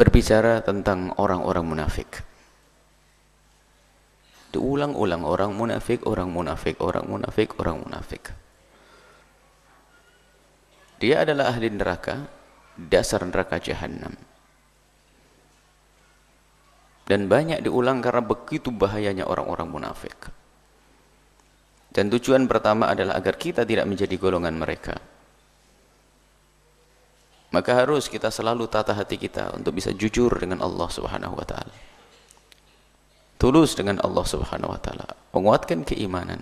berbicara tentang orang-orang munafik. Diulang-ulang orang munafik, orang munafik, orang munafik, orang munafik. Dia adalah ahli neraka, dasar neraka jahanam. Dan banyak diulang karena begitu bahayanya orang-orang munafik. Dan tujuan pertama adalah agar kita tidak menjadi golongan mereka. Maka harus kita selalu tata hati kita untuk bisa jujur dengan Allah Subhanahu wa taala. Tulus dengan Allah Subhanahu wa taala, menguatkan keimanan.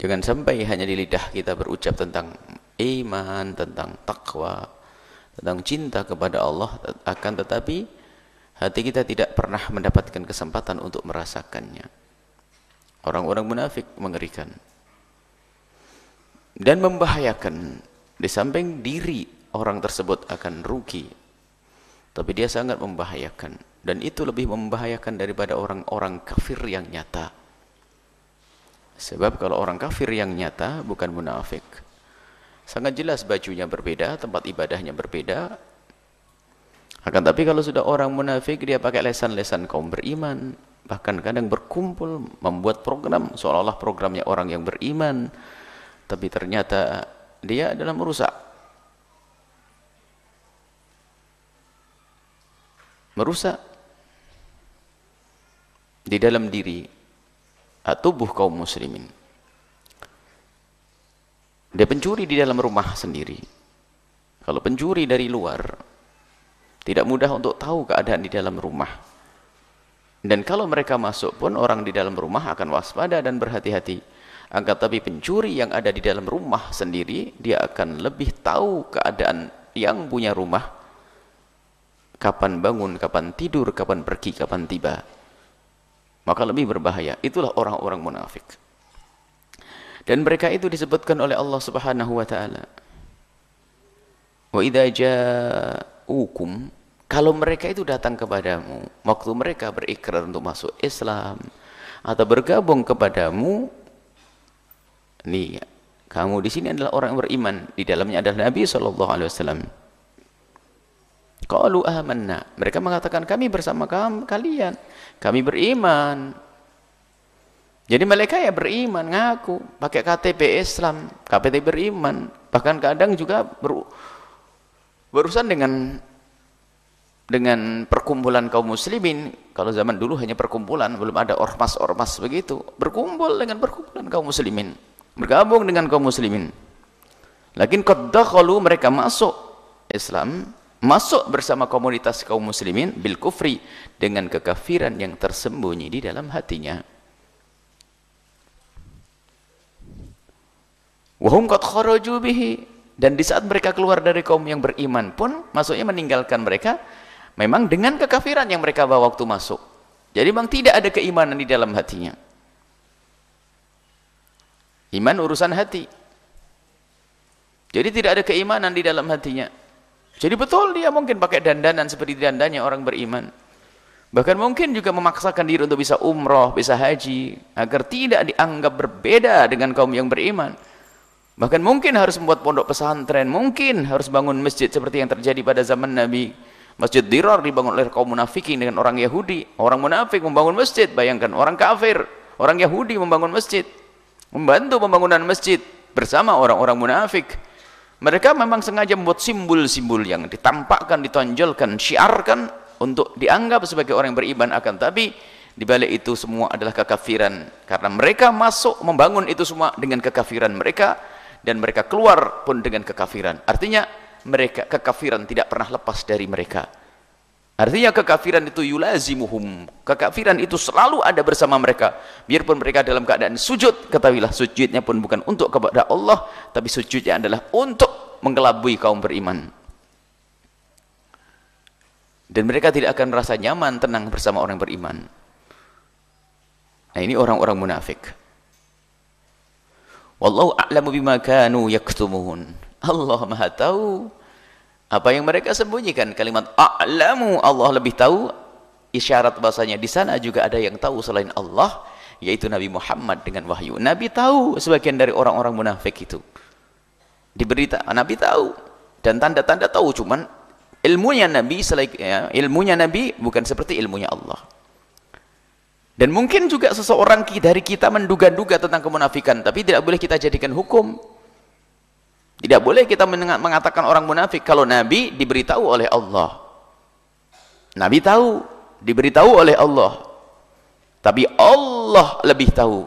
Jangan sampai hanya di lidah kita berucap tentang iman, tentang takwa, tentang cinta kepada Allah akan tetapi hati kita tidak pernah mendapatkan kesempatan untuk merasakannya. Orang-orang munafik mengerikan dan membahayakan di samping diri orang tersebut akan rugi. Tapi dia sangat membahayakan. Dan itu lebih membahayakan daripada orang-orang kafir yang nyata. Sebab kalau orang kafir yang nyata bukan munafik. Sangat jelas bajunya berbeda, tempat ibadahnya berbeda. Akan tapi kalau sudah orang munafik dia pakai lesan-lesan kaum beriman. Bahkan kadang berkumpul membuat program seolah-olah programnya orang yang beriman. Tapi ternyata dia adalah merusak merusak. Di dalam diri tubuh kaum muslimin. Dia pencuri di dalam rumah sendiri. Kalau pencuri dari luar tidak mudah untuk tahu keadaan di dalam rumah. Dan kalau mereka masuk pun orang di dalam rumah akan waspada dan berhati-hati. Akan tapi pencuri yang ada di dalam rumah sendiri, dia akan lebih tahu keadaan yang punya rumah. Kapan bangun, kapan tidur, kapan pergi, kapan tiba. Maka lebih berbahaya. Itulah orang-orang munafik. Dan mereka itu disebutkan oleh Allah Subhanahu wa taala. Wa idza ja'ukum kalau mereka itu datang kepadamu waktu mereka berikrar untuk masuk Islam atau bergabung kepadamu Nih, kamu di sini adalah orang yang beriman. Di dalamnya adalah Nabi wasallam. Qalu amanna. Mereka mengatakan kami bersama kalian. Kami beriman. Jadi mereka ya beriman ngaku pakai KTP Islam, KTP beriman, bahkan kadang juga ber, berurusan dengan dengan perkumpulan kaum muslimin. Kalau zaman dulu hanya perkumpulan, belum ada ormas-ormas begitu. Berkumpul dengan perkumpulan kaum muslimin bergabung dengan kaum muslimin lakin dakhalu mereka masuk Islam masuk bersama komunitas kaum muslimin bil kufri dengan kekafiran yang tersembunyi di dalam hatinya wahum qad kharaju bihi dan di saat mereka keluar dari kaum yang beriman pun masuknya meninggalkan mereka memang dengan kekafiran yang mereka bawa waktu masuk jadi memang tidak ada keimanan di dalam hatinya Iman urusan hati. Jadi tidak ada keimanan di dalam hatinya. Jadi betul dia mungkin pakai dandanan seperti dandannya orang beriman. Bahkan mungkin juga memaksakan diri untuk bisa umroh, bisa haji. Agar tidak dianggap berbeda dengan kaum yang beriman. Bahkan mungkin harus membuat pondok pesantren. Mungkin harus bangun masjid seperti yang terjadi pada zaman Nabi. Masjid Dirar dibangun oleh kaum munafikin dengan orang Yahudi. Orang munafik membangun masjid. Bayangkan orang kafir. Orang Yahudi membangun masjid membantu pembangunan masjid bersama orang-orang munafik mereka memang sengaja membuat simbol-simbol yang ditampakkan, ditonjolkan, syiarkan untuk dianggap sebagai orang yang beriman akan. Tapi di balik itu semua adalah kekafiran. Karena mereka masuk membangun itu semua dengan kekafiran mereka. Dan mereka keluar pun dengan kekafiran. Artinya mereka kekafiran tidak pernah lepas dari mereka Artinya kekafiran itu yulazimuhum. Kekafiran itu selalu ada bersama mereka. Biarpun mereka dalam keadaan sujud, ketahuilah sujudnya pun bukan untuk kepada Allah, tapi sujudnya adalah untuk mengelabui kaum beriman. Dan mereka tidak akan merasa nyaman, tenang bersama orang beriman. Nah ini orang-orang munafik. Wallahu a'lamu bima kanu yaktumun. Allah Maha tahu apa yang mereka sembunyikan? Kalimat a'lamu. Allah lebih tahu isyarat bahasanya. Di sana juga ada yang tahu selain Allah yaitu Nabi Muhammad dengan wahyu. Nabi tahu sebagian dari orang-orang munafik itu. Diberita Nabi tahu. Dan tanda-tanda tahu cuman ilmunya Nabi ya, ilmunya Nabi bukan seperti ilmunya Allah. Dan mungkin juga seseorang dari kita menduga-duga tentang kemunafikan, tapi tidak boleh kita jadikan hukum. Tidak boleh kita mengatakan orang munafik kalau Nabi diberitahu oleh Allah. Nabi tahu, diberitahu oleh Allah. Tapi Allah lebih tahu.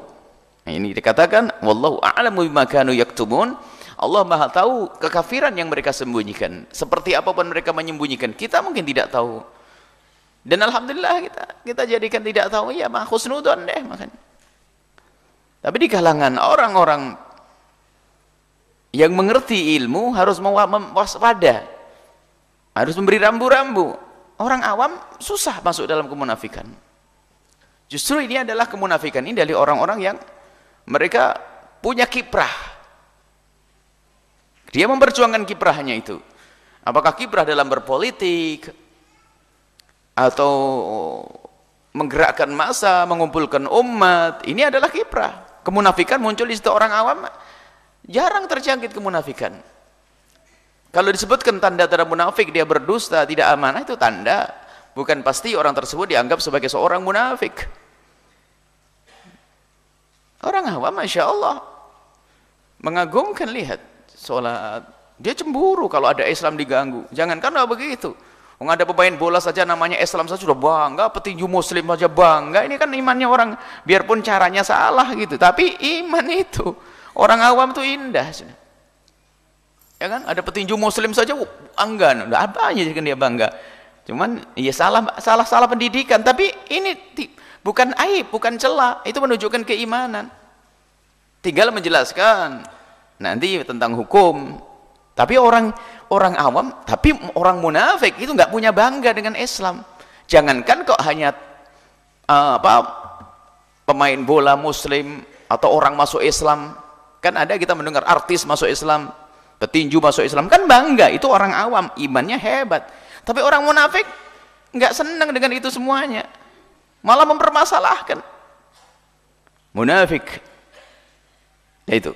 Nah, ini dikatakan wallahu a'lamu bima kanu yaktumun. Allah Maha tahu kekafiran yang mereka sembunyikan. Seperti apa pun mereka menyembunyikan, kita mungkin tidak tahu. Dan alhamdulillah kita kita jadikan tidak tahu ya mah husnudon deh makanya. Tapi di kalangan orang-orang yang mengerti ilmu harus mewaspada. Harus memberi rambu-rambu. Orang awam susah masuk dalam kemunafikan. Justru ini adalah kemunafikan ini dari orang-orang yang mereka punya kiprah. Dia memperjuangkan kiprahnya itu. Apakah kiprah dalam berpolitik, atau menggerakkan masa, mengumpulkan umat, ini adalah kiprah. Kemunafikan muncul di situ orang awam, jarang terjangkit kemunafikan. Kalau disebutkan tanda-tanda munafik, dia berdusta, tidak amanah, itu tanda. Bukan pasti orang tersebut dianggap sebagai seorang munafik. Orang awam, Masya Allah, mengagumkan, lihat, sholat. Dia cemburu kalau ada Islam diganggu. Jangan karena begitu. Wong ada pemain bola saja namanya Islam saja sudah bangga, petinju muslim saja bangga. Ini kan imannya orang biarpun caranya salah gitu, tapi iman itu orang awam tuh indah. Ya kan? Ada petinju muslim saja bangga. Udah apa aja kan dia bangga. Cuman ya salah salah salah pendidikan, tapi ini bukan aib, bukan celah, itu menunjukkan keimanan. Tinggal menjelaskan nanti tentang hukum. Tapi orang orang awam, tapi orang munafik itu nggak punya bangga dengan Islam. Jangankan kok hanya uh, apa pemain bola muslim atau orang masuk Islam. Kan ada kita mendengar artis masuk Islam, petinju masuk Islam, kan bangga, itu orang awam, imannya hebat. Tapi orang munafik nggak senang dengan itu semuanya. Malah mempermasalahkan. Munafik. Ya itu.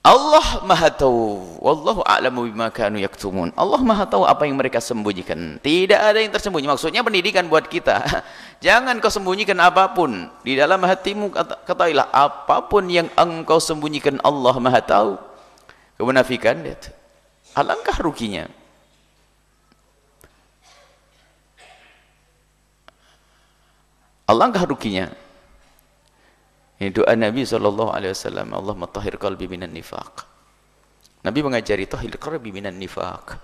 Allah Maha tahu. Wallahu a'lamu bima kanu yaktumun. Allah Maha tahu apa yang mereka sembunyikan. Tidak ada yang tersembunyi. Maksudnya pendidikan buat kita. Jangan kau sembunyikan apa pun di dalam hatimu ketahuilah apa pun yang engkau sembunyikan Allah Maha tahu. Kemunafikan lihat. Alangkah ruginya. Alangkah ruginya ini doa Nabi sallallahu alaihi wasallam, Allah tahhir qalbi minan nifaq. Nabi mengajari tahhir qalbi minan nifaq.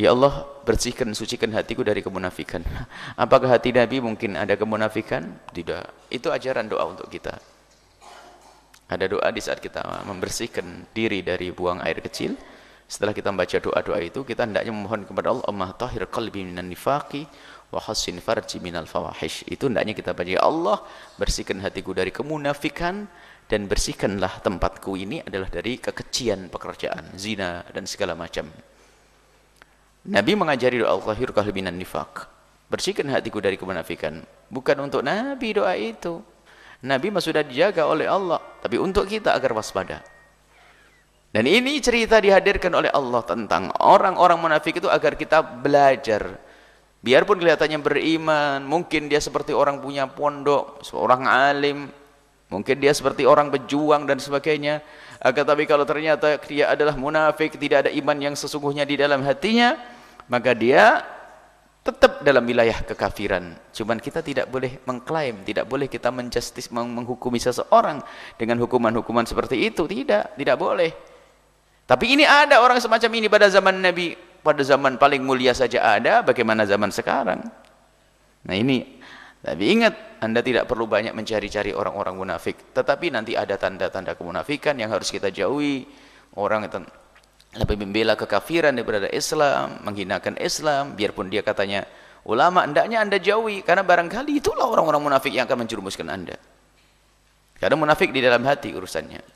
Ya Allah, bersihkan sucikan hatiku dari kemunafikan. Apakah hati Nabi mungkin ada kemunafikan? Tidak. Itu ajaran doa untuk kita. Ada doa di saat kita membersihkan diri dari buang air kecil. Setelah kita membaca doa-doa itu, kita hendaknya memohon kepada Allah, Allah tahhir qalbi minan nifaqi wa hassin farji minal fawahish. Itu hendaknya kita baca ya Allah bersihkan hatiku dari kemunafikan dan bersihkanlah tempatku ini adalah dari kekecian pekerjaan zina dan segala macam. Nabi mengajari doa al-tahir minan nifaq. Bersihkan hatiku dari kemunafikan. Bukan untuk Nabi doa itu. Nabi mah sudah dijaga oleh Allah tapi untuk kita agar waspada. Dan ini cerita dihadirkan oleh Allah tentang orang-orang munafik itu agar kita belajar biarpun kelihatannya beriman mungkin dia seperti orang punya pondok seorang alim mungkin dia seperti orang pejuang dan sebagainya. Agar tapi kalau ternyata dia adalah munafik tidak ada iman yang sesungguhnya di dalam hatinya maka dia tetap dalam wilayah kekafiran. Cuman kita tidak boleh mengklaim tidak boleh kita menjustis menghukumi seseorang dengan hukuman-hukuman seperti itu. Tidak tidak boleh. Tapi ini ada orang semacam ini pada zaman Nabi pada zaman paling mulia saja ada, bagaimana zaman sekarang? Nah ini, tapi ingat, Anda tidak perlu banyak mencari-cari orang-orang munafik. Tetapi nanti ada tanda-tanda kemunafikan yang harus kita jauhi. Orang yang lebih membela kekafiran daripada Islam, menghinakan Islam, biarpun dia katanya ulama, hendaknya Anda jauhi. Karena barangkali itulah orang-orang munafik yang akan menjerumuskan Anda. Karena munafik di dalam hati urusannya.